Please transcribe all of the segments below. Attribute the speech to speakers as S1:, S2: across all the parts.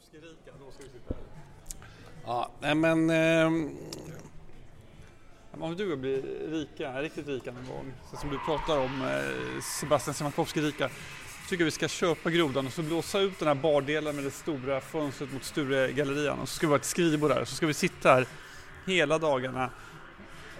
S1: Proffsgerika, då ska vi sitta här.
S2: Ja, nej men... Eh,
S1: Om du vill bli rika, riktigt rika någon gång, så som du pratar om eh, Sebastian Siemiatkowski-rika, tycker jag vi ska köpa grodan och så blåsa ut den här bardelen med det stora fönstret mot Sturegallerian och så ska vi ha ett skrivbord där och så ska vi sitta här hela dagarna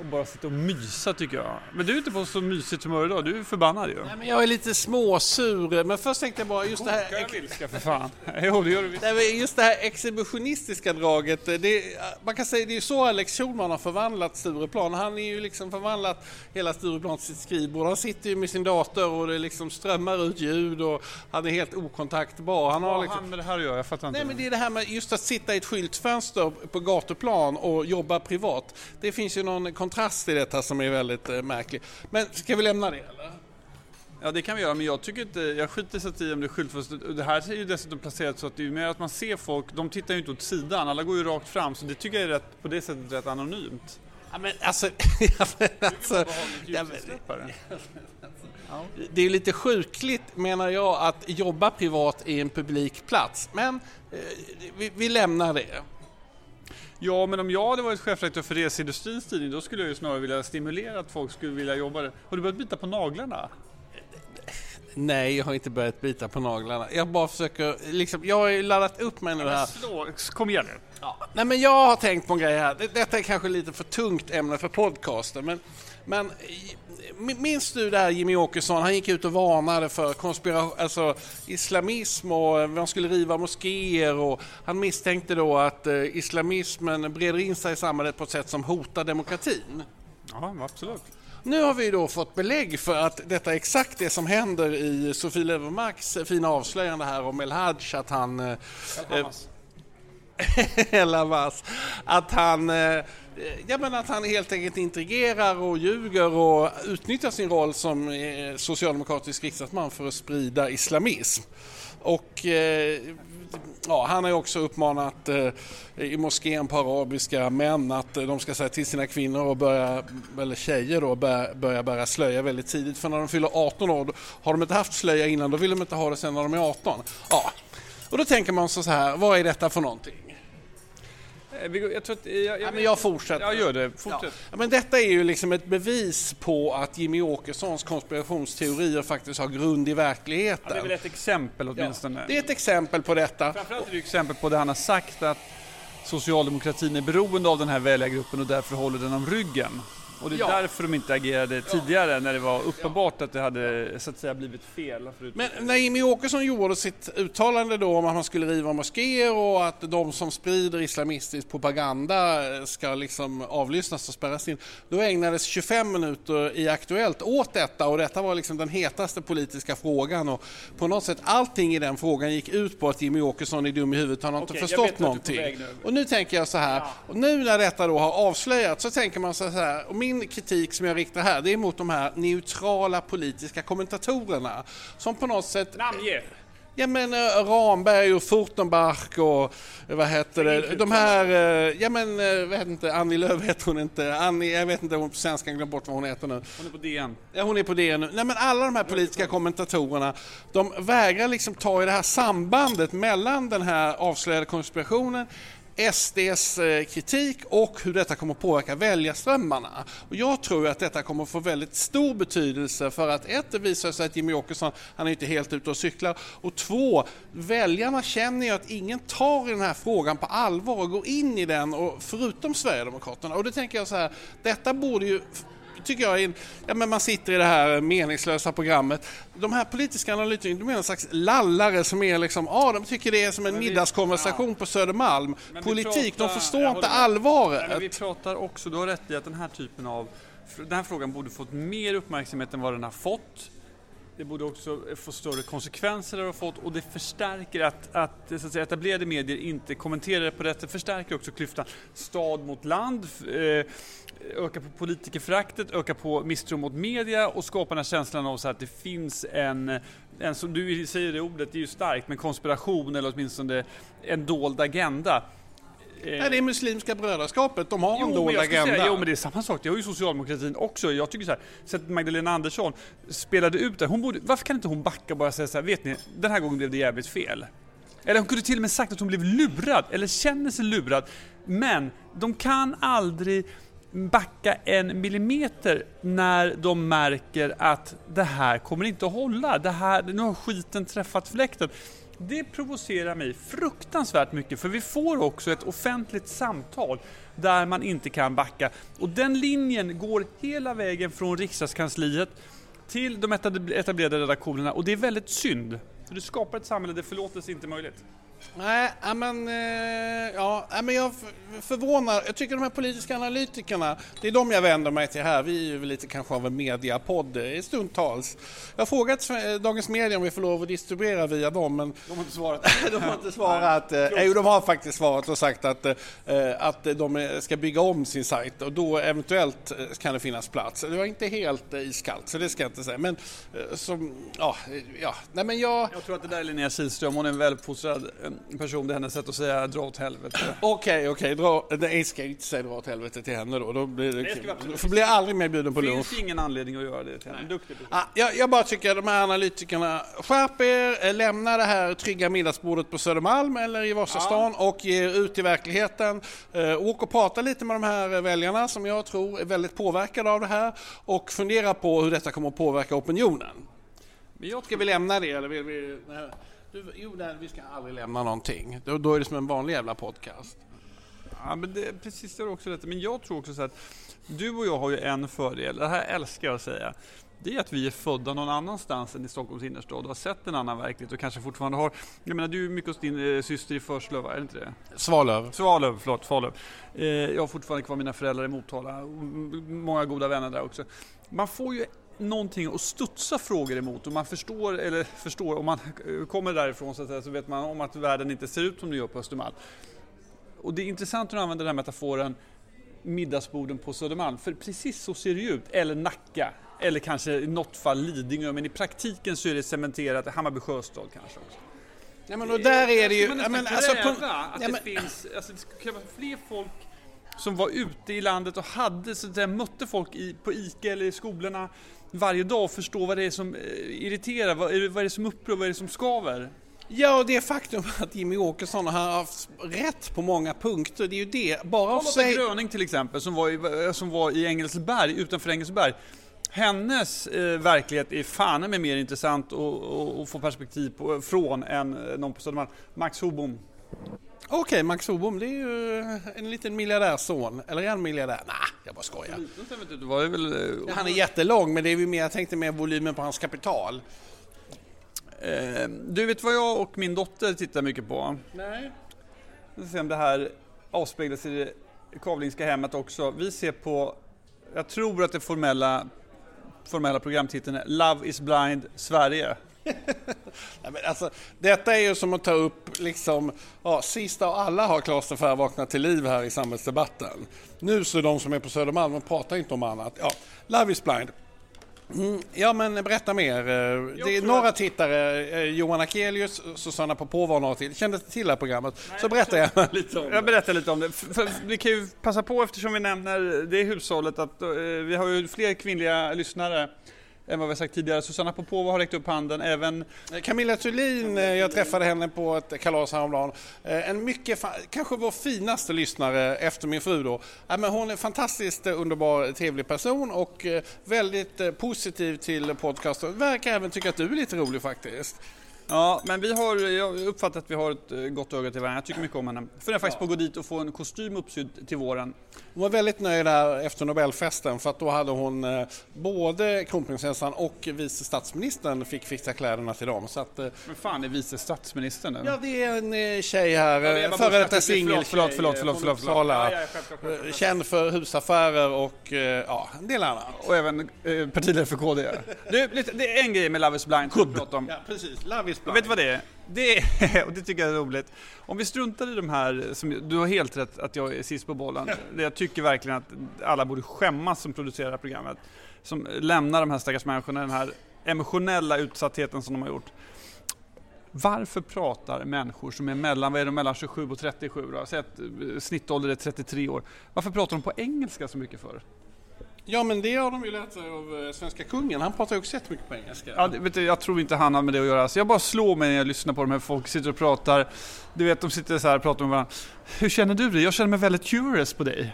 S1: och bara sitta och mysa tycker jag. Men du är inte på så mysigt humör idag, du är förbannad ju.
S2: nej, men jag är lite småsur, men först tänkte jag bara just det här...
S1: Koka vilska för fan. Jo det gör du visst.
S2: Nej, men just det här exhibitionistiska draget, det, man kan säga det är ju så Alex Schulman har förvandlat Stureplan. Han är ju liksom förvandlat hela Stureplan till sitt skrivbord. Han sitter ju med sin dator och det liksom strömmar ut ljud och han är helt okontaktbar. Han
S1: Vad
S2: har
S1: har
S2: liksom...
S1: han med det här att göra? Jag fattar inte.
S2: Nej men det är det här med just att sitta i ett skyltfönster på gatuplan och jobba privat. Det finns ju någon kontrast i detta som är väldigt eh, märklig. Men ska vi lämna det eller?
S1: Ja det kan vi göra men jag tycker inte, jag skiter så i om det är skyltfönster. Det här är ju dessutom placerat så att det är mer att man ser folk, de tittar ju inte åt sidan, alla går ju rakt fram så det tycker jag är rätt, på det sättet rätt anonymt.
S2: Ja men alltså... ja, men alltså ja, men, det är lite sjukligt menar jag att jobba privat i en publik plats. Men eh, vi, vi lämnar det.
S1: Ja men om jag hade varit chefredaktör för Reseindustrins tidning då skulle jag ju snarare vilja stimulera att folk skulle vilja jobba där. Har du börjat bita på naglarna?
S2: Nej, jag har inte börjat bita på naglarna. Jag bara försöker, liksom, jag har ju laddat upp mig nu här.
S1: Slå, kom igen nu.
S2: Nej men jag har tänkt på en grej här. Det- Detta är kanske lite för tungt ämne för podcasten men, men minns du där Jimmy Åkesson, han gick ut och varnade för konspiration, alltså islamism och eh, man skulle riva moskéer och han misstänkte då att eh, islamismen breder in sig i samhället på ett sätt som hotar demokratin.
S1: Ja absolut.
S2: Nu har vi då fått belägg för att detta är exakt det som händer i Sofie Löwenmarks fina avslöjande här om El Haj, att han... eh,
S1: Hamas.
S2: El Hamas, att han... Eh, ja, men att han helt enkelt intrigerar och ljuger och utnyttjar sin roll som eh, socialdemokratisk riksdagsman för att sprida islamism. Och eh, ja, han har ju också uppmanat i moskén på arabiska män att de ska säga till sina kvinnor och börja, eller tjejer då, börja, börja bära slöja väldigt tidigt. För när de fyller 18 år, har de inte haft slöja innan, då vill de inte ha det sen när de är 18. Ja. Och då tänker man så här, vad är detta för någonting?
S1: Eh, Jag tror att... Jag, jag,
S2: Ja, men jag fortsätter.
S1: Jag gör det.
S2: Ja.
S1: Fortsätt.
S2: Ja, men detta är ju liksom ett bevis på att Jimmy Åkessons konspirationsteorier faktiskt har grund i
S1: Ja, det är
S2: verkligheten.
S1: väl ett exempel
S2: Ja,
S1: åtminstone.
S2: det är ett exempel på detta.
S1: Framförallt är det ju exempel på det han har sagt att socialdemokratin är beroende av den här väljargruppen och därför håller den om ryggen. Och det är
S2: Ja.
S1: därför de inte agerade tidigare när det var uppenbart att det hade så att säga blivit fel. Förut.
S2: Men när Jimmy Åkesson gjorde sitt uttalande då om att man skulle riva moskéer och att de som sprider islamistisk propaganda ska liksom avlyssnas och spärras in. Då ägnades 25 minuter i Aktuellt åt detta och detta var liksom den hetaste politiska frågan och på något sätt allting i den frågan gick ut på att Jimmy Åkesson är dum i huvudet, han har
S1: Okej,
S2: inte förstått någonting.
S1: nu.
S2: Och nu tänker jag så här, och nu när detta då har avslöjats så tänker man så här, min kritik som jag riktar här det är mot de här neutrala politiska kommentatorerna som på något sätt
S1: Namnge!
S2: Ja men eh, Ramberg och Furtenbach och eh, vad heter det, de här, eh, ja men heter inte, Annie Lööf heter hon inte, Annie, jag vet inte om på svenska, glömde bort vad hon heter nu.
S1: Hon är på DN.
S2: Ja, hon är på det nu. Nej, men alla de här politiska kommentatorerna, de vägrar liksom ta i det här sambandet mellan den här avslöjade konspirationen SDs eh, kritik och hur detta kommer att påverka väljarströmmarna. Och jag tror att detta kommer att få väldigt stor betydelse för att ett, det visar sig att Jimmy Åkesson, han är inte helt ute och cyklar och två, väljarna känner ju att ingen tar i den här frågan på allvar och går in i den, och, förutom Sverigedemokraterna. Och då tänker jag så här, detta borde ju tycker jag, är ja, men man sitter i det här meningslösa programmet. De här politiska analytikerna, de är en slags lallare som är liksom, ja de tycker det är som en
S1: Men vi-
S2: middagskonversation på Södermalm.
S1: Men
S2: Politik,
S1: pratar-
S2: de förstår inte allvaret.
S1: Men vi pratar också, du har rätt i att den här typen av, den här frågan borde fått mer uppmärksamhet än vad den har fått. Det borde också få större konsekvenser det har fått och det förstärker att, att, så att säga, etablerade medier inte kommenterar det på rätt sätt. förstärker också klyftan stad mot land, eh, ökar på politikerföraktet, ökar på misstro mot media och skapar den här känslan av så att det finns en, en som du säger det ordet, det är ju starkt, men konspiration eller åtminstone en dold agenda. Eh,
S2: Nej, det är Muslimska brödraskapet, de har en
S1: Jo,
S2: dold
S1: jag skulle
S2: agenda.
S1: Säga, jo, men det är samma sak. Det har ju socialdemokratin också. Jag tycker så här, så att Magdalena Andersson spelade ut det. Hon borde, varför kan inte hon backa och bara säga så här, vet ni, den här gången blev det jävligt fel. Eller hon kunde till och med sagt att hon blev lurad, eller känner sig lurad. Men de kan aldrig backa en millimeter när de märker att det här kommer inte att hålla. Det här, nu har skiten träffat fläkten. Det provocerar mig fruktansvärt mycket för vi får också ett offentligt samtal där man inte kan backa. Och den linjen går hela vägen från riksdagskansliet till de etablerade redaktionerna och det är väldigt synd. För det skapar ett samhälle där förlåtelse inte är möjligt.
S2: Nej, men, eh, ja, men jag förvånar. Jag tycker de här politiska analytikerna, det är de jag vänder mig till här. Vi är ju lite kanske av en mediapodd eh, stundtals. Jag har frågat Dagens Media om vi får lov att distribuera via dem, men
S1: de har inte svarat.
S2: de har inte svarat. Eh, jo, de har faktiskt svarat och sagt att, att de ska bygga om sin sajt och då eventuellt kan det finnas plats. Det var inte helt iskallt, så det ska jag inte säga. Men som, ja, ja. Nej, men jag...
S1: jag tror att det där är Linnea Kihlström, hon är en väluppfostrad person, det är hennes sätt att säga dra åt helvete.
S2: Okej, okej, okay, nej ska jag inte säga dra åt helvete till henne då. Då blir det, det blir jag aldrig mer bjuden på lunch.
S1: Det finns ingen anledning att göra det till henne. Duktig
S2: ah, jag, jag bara tycker att de här analytikerna, skärp er, eh, lämna det här trygga middagsbordet på Södermalm eller i Vasastan ja. och ge ut i verkligheten. Uh, åk och prata lite med de här väljarna som jag tror är väldigt påverkade av det här och fundera på hur detta kommer att påverka opinionen. Men jag Ska vi lämna det eller vill vi... Du, jo, nej, vi ska aldrig lämna någonting. Då, då är det som en vanlig jävla podcast.
S1: Ja, men det, precis, det är också rätt. Men jag tror också så att du och jag har ju en fördel, det här älskar jag att säga. Det är att vi är födda någon annanstans än i Stockholms innerstad och har sett en annan verklighet och kanske fortfarande har... Jag menar, du är mycket hos din eh, syster i Förslöv, är det inte det?
S2: Svalöv.
S1: Svalöv, förlåt, Svalöv. Eh, jag har fortfarande kvar mina föräldrar i Motala, många goda vänner där också. Man får ju någonting att studsa frågor emot. Och man förstår, eller förstår, om man kommer därifrån så, att säga, så vet man om att världen inte ser ut som den gör på Östermalm. Och det är intressant att du använder den här metaforen middagsborden på Södermalm, för precis så ser det ut, eller Nacka, eller kanske i något fall Lidingö, men i praktiken så är det cementerat. Hammarby Sjöstad kanske också.
S2: Ja, men och där är det ju...
S1: Man men, alltså, på, att ja, men, det finns, alltså, det ska krävas fler folk som var ute i landet och hade, så att säga, mötte folk i, på ICA eller i skolorna varje dag och förstå vad det är som eh, irriterar, vad är, det, som upprör, vad är det som skaver?
S2: Ja, och det faktum att Jimmy Åkesson har haft rätt på många punkter, det är ju det. Bara
S1: av sig... Gröning till exempel, som var i, eh, som var i Engelsberg, utanför Engelsberg. Hennes eh, verklighet är fan med mer intressant att få perspektiv på, från än eh, någon på Södermalm. Max Hobom.
S2: Okej, okay, Max Hobom, det är ju en liten miljardärson. Eller är han miljardär? Nej, jag bara skojar. Eh, han är jättelång, men det är ju mer, jag tänkte mer volymen på hans kapital.
S1: Eh, du vet vad jag och min dotter tittar mycket på?
S2: Nej.
S1: Vi får se om det här avspeglas i det Kavlingska hemmet också. Vi ser på, jag tror att det formella, formella programtiteln är Love is blind Sverige.
S2: Nej, men alltså, detta är ju som att ta upp, liksom, ja, sista av alla har Klas de vaknat till liv här i samhällsdebatten. Nu så de som är på Södermalm, de pratar inte om annat. Ja, Love is blind. Mm, ja men berätta mer. Eh, det är några tittare, eh, Johan Akelius, Susanna Popova och några till. Kände till det här programmet? Nej, så berättar jag, jag lite om
S1: det. Jag berättar lite om det. För, vi kan ju passa på eftersom vi nämner det hushållet att uh, vi har ju fler kvinnliga lyssnare än vad vi sagt tidigare. Susanna Popova har räckt upp handen. Även
S2: Camilla Thulin, eh, jag träffade henne på ett kalas häromdagen. Eh, en mycket, kanske vår finaste lyssnare efter min fru då. Men hon är en fantastiskt underbar, trevlig person och eh, väldigt positiv till podcasten. Verkar även tycka att du är lite rolig faktiskt.
S1: Ja, men vi har, jag uppfattar att vi har ett eh, gott öga till varandra. Jag tycker mycket om henne. Funderar faktiskt på att gå dit och få en kostym uppsydd till våren.
S2: Hon var väldigt nöjd där efter Nobelfesten för att då hade hon eh, både kronprinsessan och vice statsministern fick fixa kläderna till dem. Så att,
S1: eh, men fan är vice statsministern
S2: Ja, det är en tjej här, ja, före detta singeltjej
S1: förlåt, förlåt, förlåt, förlåt, förlåt. Ja,
S2: ja, Känd för husaffärer och ja, en del annat.
S1: Och även partiledare för KD. Du, det är en grej med Love is blind.
S2: Ja, precis. Love.
S1: Vet du vad det är? Det är, och det tycker jag är roligt. Om vi struntar i de här, som, du har helt rätt att jag är sist på bollen. Jag tycker verkligen att alla borde skämmas som producerar det här programmet. Som lämnar de här stackars människorna den här emotionella utsattheten som de har gjort. Varför pratar människor som är mellan, vad är de, mellan 27 och 37 då? Säg att eh, snittålder är 33 år. Varför pratar de på engelska så mycket för?
S2: Ja, men det har de ju lärt sig av eh, svenska kungen. Han pratar ju också jättemycket på engelska.
S1: Ja, det- vet du, jag tror inte han har med det att göra. Så jag bara slår mig när jag lyssnar på de här folk sitter och pratar. Du vet, de sitter så här och pratar med varandra. Hur känner du dig? Jag känner mig väldigt curious på dig.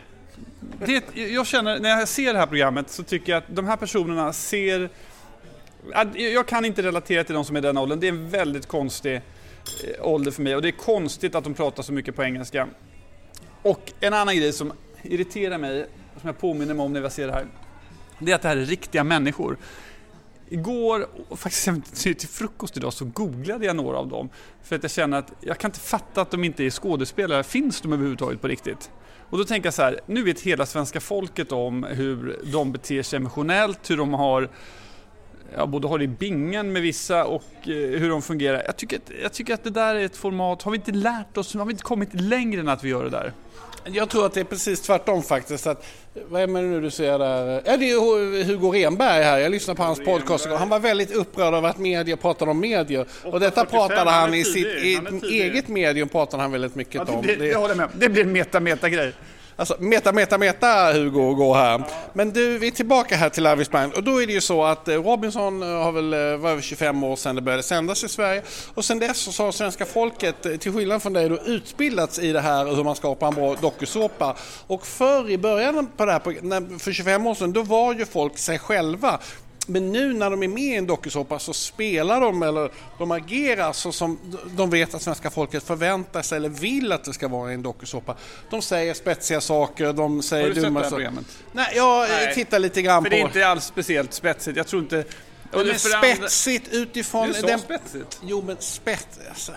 S1: Det, jag känner, när jag ser det här programmet så tycker jag att de här personerna ser... Jag kan inte relatera till de som är i den åldern. Det är en väldigt konstig eh, ålder för mig och det är konstigt att de pratar så mycket på engelska. Och en annan grej som irriterar mig, som jag påminner mig om när jag ser det här, det är att det här är riktiga människor. Igår, och faktiskt till till frukost idag, så googlade jag några av dem. För att jag känner att jag kan inte fatta att de inte är skådespelare. Finns de överhuvudtaget på riktigt? Och då tänker jag så här, nu vet hela svenska folket om hur de beter sig emotionellt, hur de har Ja, både har det i bingen med vissa och eh, hur de fungerar. Jag tycker, att, jag tycker att det där är ett format, har vi inte lärt oss, har vi inte kommit längre än att vi gör det där?
S2: Jag tror att det är precis tvärtom faktiskt. Att, vad är det nu du säger där? Ja, det är Hugo Renberg här. Jag lyssnade på hans podcast igår. Han var väldigt upprörd över att media pratade om medier. Och detta
S1: 845,
S2: pratade
S1: han
S2: han i sitt
S1: han
S2: eget medium pratade han väldigt mycket
S1: Ja,
S2: om.
S1: det, det,
S2: Det-
S1: jag håller med. Det blir en meta-meta-grej.
S2: Alltså meta, meta, meta Hugo går här. Men du, vi är tillbaka här till Love is Blind och då är det ju så att eh, Robinson eh, har väl, eh, var över 25 år sedan det började sändas i Sverige och sedan dess så har svenska folket, till skillnad från dig, då, utbildats i det här hur man skapar en bra dokusåpa. Och förr i början på det här, för 25 år sedan, då var ju folk sig själva. Men nu när de är med i en dokusåpa så spelar de eller de agerar så som de vet att svenska folket förväntar sig eller vill att det ska vara i en dokusåpa. De säger spetsiga saker, de säger
S1: Har du sett
S2: dumma
S1: det här
S2: saker.
S1: programmet?
S2: Nej, jag eh,
S1: Nej.
S2: tittar lite grann
S1: För
S2: på...
S1: det är inte alls speciellt spetsigt. Jag tror inte...
S2: men
S1: det- för det andra-
S2: spetsigt utifrån...
S1: Du sa
S2: den-
S1: spetsigt.
S2: Jo, men spets... Alltså,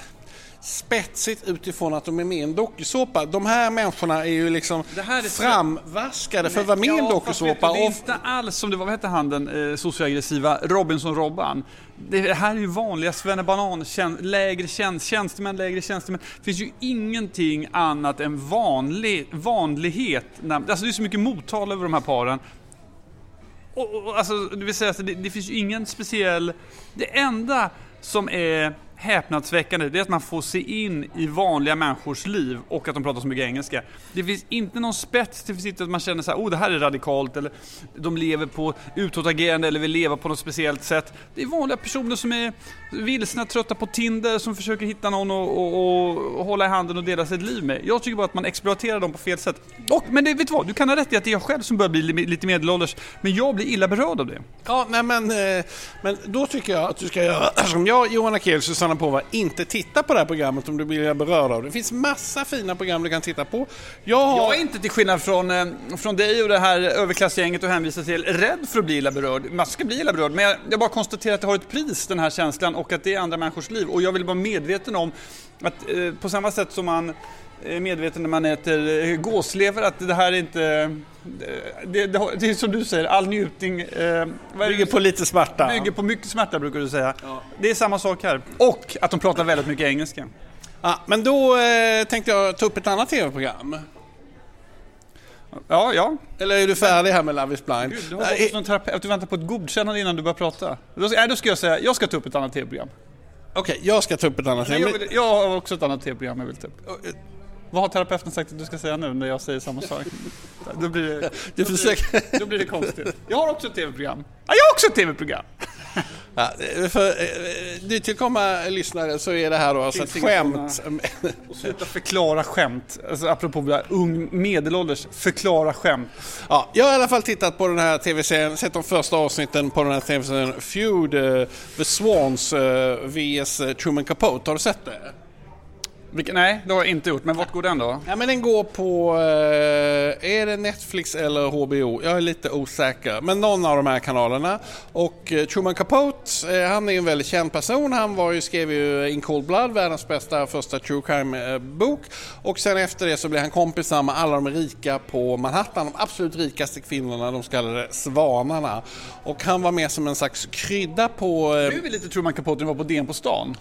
S2: spetsigt utifrån att de är med i en dokusåpa. De här människorna är ju liksom
S1: Det här är
S2: framvaskade för att vara med i en
S1: Ja, fast
S2: dokusåpa.
S1: Det är inte alls som det var, vad hette han den eh, socioaggressiva Robinson-Robban? Det här är ju vanliga svennebanan, lägre tjänst, tjänstemän, lägre tjänstemän. Det finns ju ingenting annat än vanlig, vanlighet. När, alltså det är så mycket mottal över de här paren. Och, och, alltså, det vill säga det, det finns ju ingen speciell... Det enda som är häpnadsväckande det är att man får se in i vanliga människors liv och att de pratar så mycket engelska. Det finns inte någon spets, det finns inte att man känner så här, oh det här är radikalt eller de lever på utåtagerande eller vill leva på något speciellt sätt. Det är vanliga personer som är vilsna, trötta på Tinder, som försöker hitta någon och, och, och hålla i handen och dela sitt liv med. Jag tycker bara att man exploaterar dem på fel sätt. Och, men det, vet du vad, du kan ha rätt i att det är jag själv som börjar bli lite medelålders, men jag blir illa berörd av det.
S2: Ja, nej men, eh, men då tycker jag att du ska göra som jag, Johan Akelius och på Pova, inte titta på det här programmet om du blir berörd av det. Det finns massa fina program du kan titta på. Jag har...
S1: Jag är inte till skillnad från, eh, från dig och det här överklassgänget och hänvisar till rädd för att bli illa berörd. Man ska bli illa berörd, men jag, jag bara konstaterar att det har ett pris den här känslan och att det är andra människors liv. Och jag vill vara medveten om att eh, på samma sätt som man är medveten när man äter eh, gåslever att det här är inte... eh, Det, det, det är som du säger, all njutning... Eh,
S2: bygger på lite smärta.
S1: Bygger på mycket smärta brukar du säga. Det är samma sak här. Och att de pratar väldigt mycket engelska.
S2: Ja, men då eh, tänkte jag ta upp ett annat tv-program.
S1: Ja, ja.
S2: Eller är du färdig här med Love is blind?
S1: Gud, du har
S2: Nej,
S1: gått som terapeut, du väntar på ett godkännande innan du börjar prata. Då, nej, då ska jag säga, jag ska ta upp ett annat tv-program.
S2: Okej, jag ska ta upp ett annat tema.
S1: jag, jag har också ett annat tv-program jag vill ta upp. Vad har terapeuten sagt att du ska säga nu när jag säger samma sak? Då blir det, då blir, då blir det konstigt. Jag har också ett tv-program. Ja, jag har också ett tv-program!
S2: Ja, för eh, nytillkomna lyssnare så är det här då alltså ett skämt.
S1: Sluta förklara skämt. Alltså apropå det här, ung medelålders, förklara skämt.
S2: Ja, jag har i alla fall tittat på den här tv-serien, sett de första avsnitten på den här tv-serien Feud, eh, The Swans eh, vs Truman Capote. Har du sett det?
S1: Vilken, nej, det har jag inte gjort. Men vart går den då?
S2: Ja, men den går på, eh, är det Netflix eller HBO? Jag är lite osäker, men någon av de här kanalerna. Och eh, Truman Capote, eh, han är en väldigt känd person. Han var ju, skrev ju In Cold Blood, världens bästa första true crime-bok. Och sen efter det så blev han kompisar med alla de rika på Manhattan, de absolut rikaste kvinnorna, de så kallade svanarna. Och han var med som en slags krydda på...
S1: Nu är vi lite Truman Capote när var på DN på stan.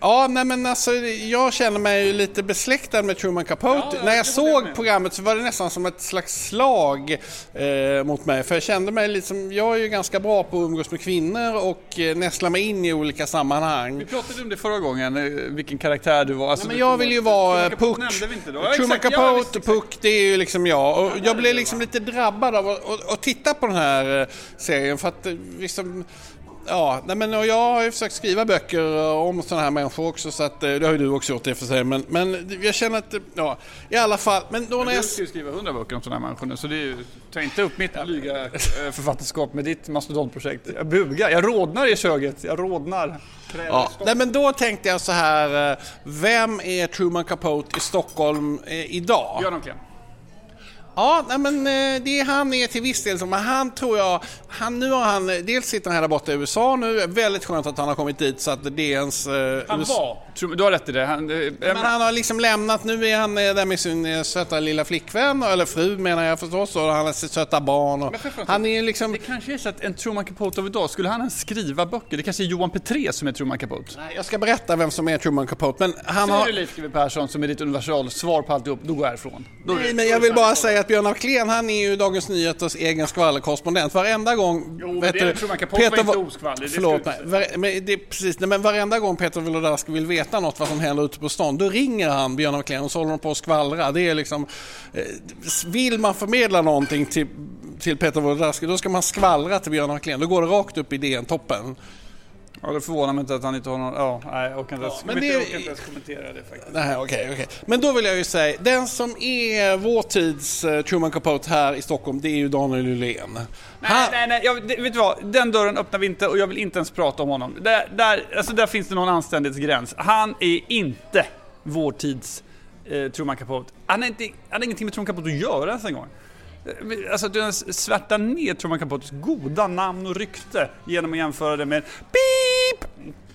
S2: Ja, nej men alltså jag känner mig lite besläktad med Truman Capote.
S1: Ja,
S2: När jag såg programmet så var det nästan som ett slags slag eh, mot mig. För jag kände mig liksom, jag är ju ganska bra på att umgås med kvinnor och eh, nästla mig in i olika sammanhang.
S1: Vi pratade om det förra gången, eh, vilken karaktär du var. Alltså,
S2: Nej, men jag vill ju vara eh,
S1: Truman Capote
S2: Puck.
S1: Ja,
S2: Truman Puck, det är ju liksom jag. Och jag blev liksom lite drabbad av att, att titta på den här eh, serien för att eh, liksom Ja, nej men jag har ju försökt skriva böcker eh, om sådana här människor också så att eh, det har ju du också gjort i och för sig men, men jag känner att, ja i alla fall, men då när
S1: Du
S2: jag...
S1: ska ju skriva hundra böcker om sådana här människor nu, så det är ju, ta inte upp mitt blyga eh, författarskap med ditt mastodontprojekt. Jag bugar, jag rodnar i köget, jag rodnar.
S2: Ja, nej men då tänkte jag så här, vem är Truman Capote i Stockholm idag?
S1: Björn Kleen.
S2: Ja, nej men eh, det är han är till viss del, så, men han tror jag, han, nu har han, dels sitter han här där borta i USA nu, väldigt skönt att han har kommit dit så att DNs... Eh,
S1: Han var, du har rätt i det. Han, eh,
S2: men han har liksom lämnat, nu är han eh, där med sin eh, söta lilla flickvän, eller fru menar jag förstås, och han har sitt söta barn. Och han är liksom...
S1: Det kanske är så att en Truman Capote av idag, skulle han ens skriva böcker? Det kanske är Johan Petré som är Truman Capote?
S2: Nej, Jag ska berätta vem som är Truman Capote, men han
S1: Säger
S2: har...
S1: du Leif GW Persson som är ditt universal svar på alltihop, då går jag härifrån. Då är
S2: Nej,
S1: det-
S2: men jag vill bara säga att Björn af Kleen, han är ju Dagens Nyheters egen skvallerkorrespondent. Varenda gång...
S1: Jo,
S2: vet
S1: det
S2: du,
S1: är Truman Capote var inte
S2: Va-
S1: oskvallig, det
S2: Förlåt mig. Var, men det precis, nej, men varenda gång Peter Wolodarski vill veta något vad som händer ute på stan, då ringer han Björn af Kleen och så håller de på att skvallra. Det är liksom... eh, Vill man förmedla någonting till, till Peter Wolodarski, då ska man skvallra till Björn af Kleen. Då går det rakt upp i DN-toppen.
S1: Ja, det förvånar mig inte att han inte har någon... Ja, nej, jag orkar inte, ens,
S2: men
S1: men
S2: det-
S1: jag orkar inte ens kommentera det faktiskt.
S2: Nej, okej, okej. Men då vill jag ju säga, den som är vår tids eh, Truman Capote här i Stockholm, det är ju Daniel Nylén.
S1: Nej,
S2: Han-
S1: nej, nej, jag, vet du vad? Den dörren öppnar vi inte och jag vill inte ens prata om honom. Där, där, alltså där finns det någon anständighetsgräns. Han är inte vår tids eh, Truman Capote. Han har inte, han har ingenting med Truman Capote att göra ens en gång. Alltså du ens svärtar ner Truman Capotes goda namn och rykte genom att jämföra det med PIP!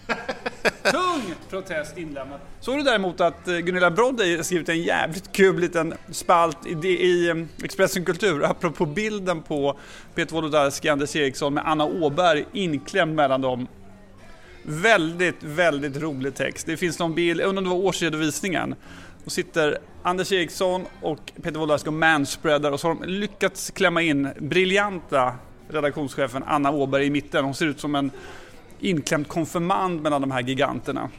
S1: Tung protest inlämnad. Såg du däremot att eh, Gunilla Brodde skrivit en jävligt kul liten spalt i, i eh, Expressen Kultur apropå bilden på Peter Wolodarski, Anders Eriksson med Anna Åberg inklämd mellan dem. Väldigt, väldigt rolig text. Det finns någon bild, jag undrar om det var årsredovisningen. Då sitter Anders Eriksson och Peter Wolodarski och manspreadar och så har de lyckats klämma in briljanta redaktionschefen Anna Åberg i mitten. Hon ser ut som en inklämd konfirmand mellan de här giganterna.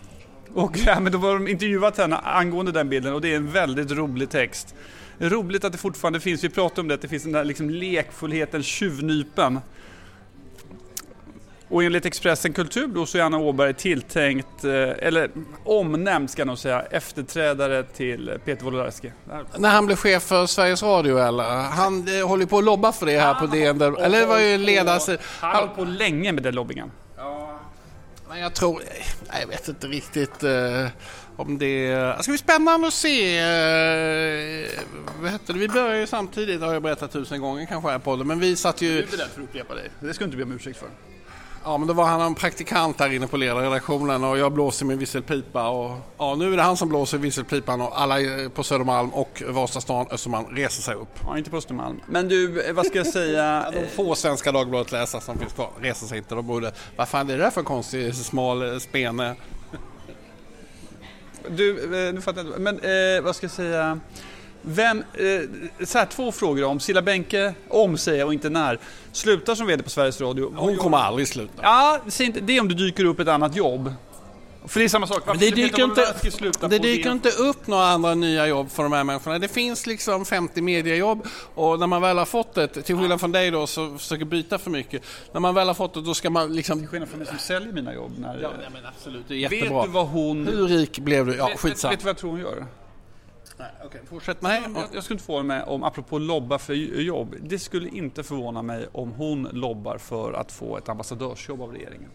S1: Och ja, men då har de intervjuat henne angående den bilden och det är en väldigt rolig text. Roligt att det fortfarande finns, vi pratade om det, att det finns den där liksom lekfullheten, tjuvnypen. Och enligt Expressen Kultur då så är Anna Åberg tilltänkt, eh, eller omnämnd ska jag nog säga, efterträdare till Peter Wolodarski.
S2: När han blev chef för Sveriges Radio eller? Han eh, håller på att lobba för det här på DN. Där, eller det var ju ledare...
S1: Han har hållit på länge med den lobbingen.
S2: Men jag tror... Nej, jag vet inte riktigt eh, om det... Det ska bli spännande att se. Vad hette det? Vi började ju samtidigt, har jag berättat tusen gånger kanske här på podden. Men vi satt ju...
S1: Du är beredd för att upprepa dig. Det ska du inte be om ursäkt för.
S2: Ja, men då var han en praktikant här inne på ledarredaktionen och jag blåser min visselpipa. Och, ja, nu är det han som blåser visselpipan och alla på Södermalm och Vasastan, Östermalm reser sig upp.
S1: Ja, inte på Östermalm. Men du, vad ska jag säga?
S2: De få Svenska Dagbladet-läsare som finns kvar reser sig inte. De borde... Vad fan är det där för konstig smal eh, spene?
S1: Du, eh, nu fattar jag inte. Men eh, vad ska jag säga? Vem, eh, så här, två frågor om Silla Bänke, om säger jag och inte när, slutar som VD på Sveriges Radio.
S2: Hon kommer aldrig sluta.
S1: Ja, säg inte, det är om du dyker upp ett annat jobb. För det är samma sak. Varför
S2: det dyker, inte, det dyker inte upp några andra nya jobb för de här människorna. Det finns liksom 50 mediejobb och när man väl har fått det, till skillnad från dig då som försöker byta för mycket. När man väl har fått det då ska man liksom...
S1: Till skillnad från mig som säljer mina jobb. När,
S2: Ja, men absolut, det är
S1: vet
S2: jättebra.
S1: du vad hon...
S2: Hur rik blev du? Ja,
S1: vet, vet,
S2: skitsamma.
S1: vet du vad jag tror hon gör?
S2: Nej, okej, Fortsätt. Nej.
S1: Jag, jag skulle inte få med om, apropå lobba för jobb, det skulle inte förvåna mig om hon lobbar för att få ett ambassadörsjobb av regeringen.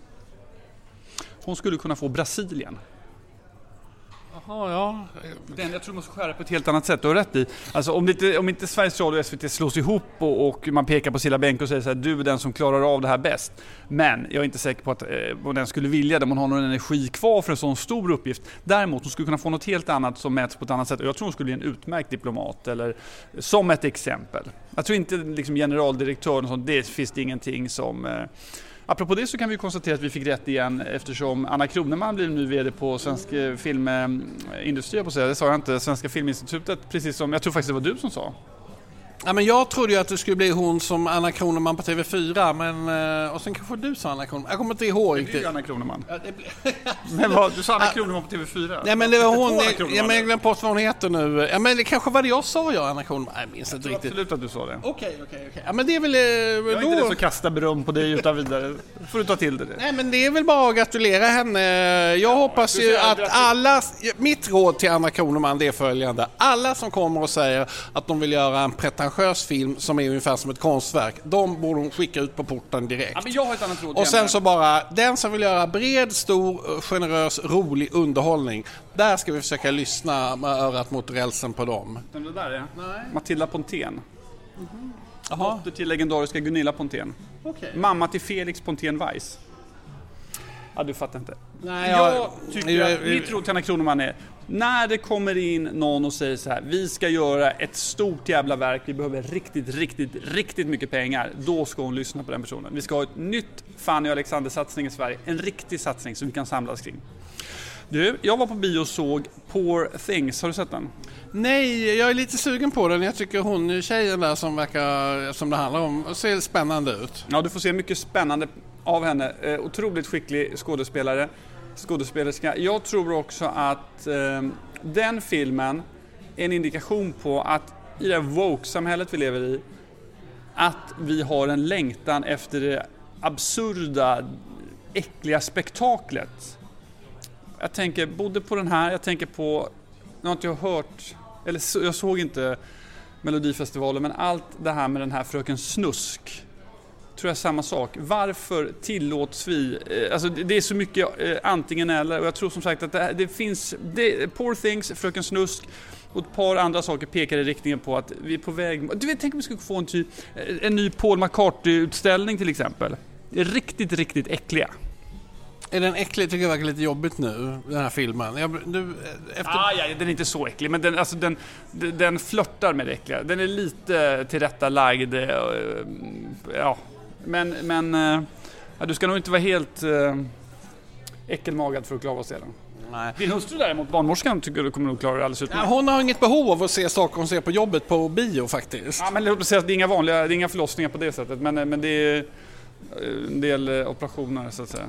S1: Hon skulle kunna få Brasilien.
S2: Jaha, ja.
S1: Den, jag tror man måste skära på ett helt annat sätt, du har rätt i. Alltså om, inte, om inte Sveriges Radio och SVT slås ihop och, och man pekar på Silla Bänk och säger så här, du är den som klarar av det här bäst. Men jag är inte säker på att eh, om den skulle vilja det, om hon har någon energi kvar för en sån stor uppgift. Däremot, hon skulle kunna få något helt annat som mäts på ett annat sätt. Och jag tror hon skulle bli en utmärkt diplomat, eller som ett exempel. Jag tror inte liksom generaldirektören och sånt, det finns det ingenting som eh, Apropå det så kan vi konstatera att vi fick rätt igen eftersom Anna Kroneman blir nu VD på Svensk eh, Filmindustri, eh, på säga. det sa jag inte, Svenska Filminstitutet, precis som, jag tror faktiskt det var du som sa.
S2: Ja, men jag trodde ju att det skulle bli hon som Anna Kroneman på TV4, men, eh, och sen kanske du sa Anna Kroneman. Jag kommer inte ihåg
S1: Det
S2: riktigt.
S1: blir ju Anna Kroneman.
S2: Ja, det blir-
S1: Men vad, du sa Anna Kroneman på TV4?
S2: Nej men det var hon, jag, jag, men jag glömde bort vad hon heter nu. Ja men det kanske var det jag sa jag, Anna Kroneman. Jag minns inte riktigt.
S1: Absolut att du sa det.
S2: Okej, okej, okej. Ja men det är väl... eh,
S1: Jag är inte den som kastar beröm på dig utan vidare. får du ta till dig det.
S2: Nej men det är väl bara att gratulera henne. Jag hoppas
S1: du
S2: ju att
S1: grattis-
S2: alla... Mitt råd till Anna Kroneman det är följande. Alla som kommer och säger att de vill göra en pretentiös film som är ungefär som ett konstverk, de borde hon skicka ut på porten direkt.
S1: Ja, men jag har ett annat råd
S2: Och sen så bara, den som vill göra bred, stor, generös, rolig underhållning. Där ska vi försöka lyssna med örat mot rälsen på dem.
S1: Det där är? Matilda Pontén.
S2: Jaha,
S1: Dotter till legendariska Gunilla Pontén.
S2: okej.
S1: Mamma till Felix Pontén Weiss. Ja, du fattar inte.
S2: Nej,
S1: jag tycker
S2: jag-
S1: att mitt råd till Anna Kroneman är när det kommer in någon och säger så här, vi ska göra ett stort jävla verk, vi behöver riktigt, riktigt, riktigt mycket pengar. Då ska hon lyssna på den personen. Vi ska ha ett nytt Fanny och Alexander-satsning i Sverige. En riktig satsning som vi kan samlas kring. Du, jag var på bio och såg Poor Things. Har du sett den?
S2: Nej, jag är lite sugen på den. Jag tycker hon, tjejen där som verkar, som det handlar om, ser spännande ut.
S1: Ja, du får se mycket spännande av henne. Eh, otroligt skicklig skådespelare, skådespelerska. Jag tror också att eh, den filmen är en indikation på att i det här woke-samhället vi lever i, att vi har en längtan efter det absurda, äckliga spektaklet. Jag tänker både på den här, jag tänker på, nu har inte jag hört, eller jag såg inte Melodifestivalen, men allt det här med den här Fröken Snusk tror jag samma sak. Varför tillåts vi, eh, alltså det är så mycket eh, antingen eller och jag tror som sagt att det, det finns, det, Poor Things, Fröken Snusk och ett par andra saker pekar i riktningen på att vi är på väg, du vet tänk om vi skulle få en, typ, en ny Paul McCartney-utställning till exempel. Riktigt, riktigt äckliga.
S2: Är den äcklig? Tycker jag verkar lite jobbigt nu, den här filmen. Jag, du, efter...
S1: Ah, ja, den är inte så äcklig, men den, alltså, den, den, flörtar med det äckliga. Den är lite tillrättalagd. eh, Ja, men, men eh, ja, du ska nog inte vara helt eh, äckelmagad för att klara av att se den.
S2: Nej.
S1: Din hustru däremot, barnmorskan, tycker du kommer nog klara det alldeles
S2: Ja,
S1: utmärkt.
S2: hon har inget behov av att se saker hon ser på jobbet på bio faktiskt.
S1: Ja, men det är inga vanliga, det är inga förlossningar på det sättet, men, eh, men det är en del operationer så att säga.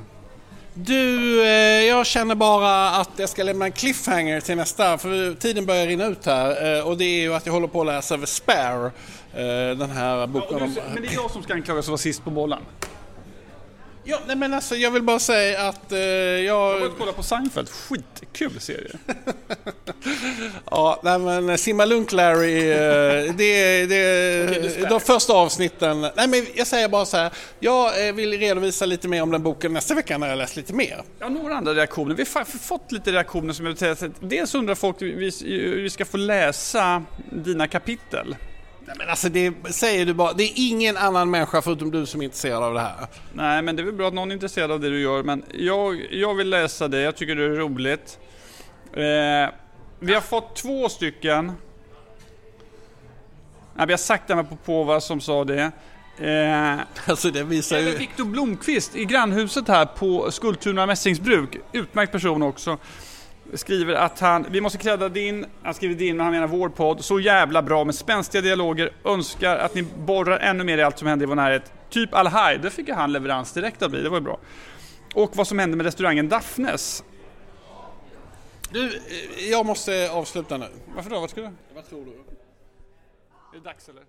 S2: Du, eh, jag känner bara att jag ska lämna en cliffhanger till nästa, för tiden börjar rinna ut här. Eh, och det är ju att jag håller på att läsa över Spare, eh, den här boken om...
S1: du, men det är jag som ska anklagas för att vara sist på bollen.
S2: Ja, nej men alltså jag vill bara säga att eh,
S1: Jag
S2: jag...
S1: har kolla på Seinfeld, skitkul serie.
S2: Ja, nej men Simma Lugnt Larry, eh, det, det, de första avsnitten. Nej men jag säger bara så här, jag eh, vill redovisa lite mer om den boken nästa vecka när jag läst lite mer.
S1: Ja, några andra reaktioner. Vi har fått lite reaktioner som jag vill säga. Dels undrar folk vi, vi ska få läsa dina kapitel.
S2: Nej men alltså det säger du bara, det är ingen annan människa förutom du som är intresserad av det här.
S1: Nej, men det är väl bra att någon är intresserad av det du gör. Men jag, jag vill läsa det, jag tycker det är roligt. Eh, vi har fått två stycken. Nej, vi har sagt det med Popova som sa det. Eh,
S2: Alltså det visar ju...
S1: Viktor Blomqvist i grannhuset här på Skultuna mässingsbruk, utmärkt person också, skriver att han, vi måste credda din, han skriver din men han menar vår podd, så jävla bra med spänstiga dialoger, önskar att ni borrar ännu mer i allt som händer i vår närhet. Typ Al-Haj, det fick ju han leverans direkt av det var ju bra. Och vad som hände med restaurangen Daphnes.
S2: Du, eh, jag måste avsluta nu.
S1: Varför då? Vad ska du?
S2: Vad tror du?
S1: Är det dags eller?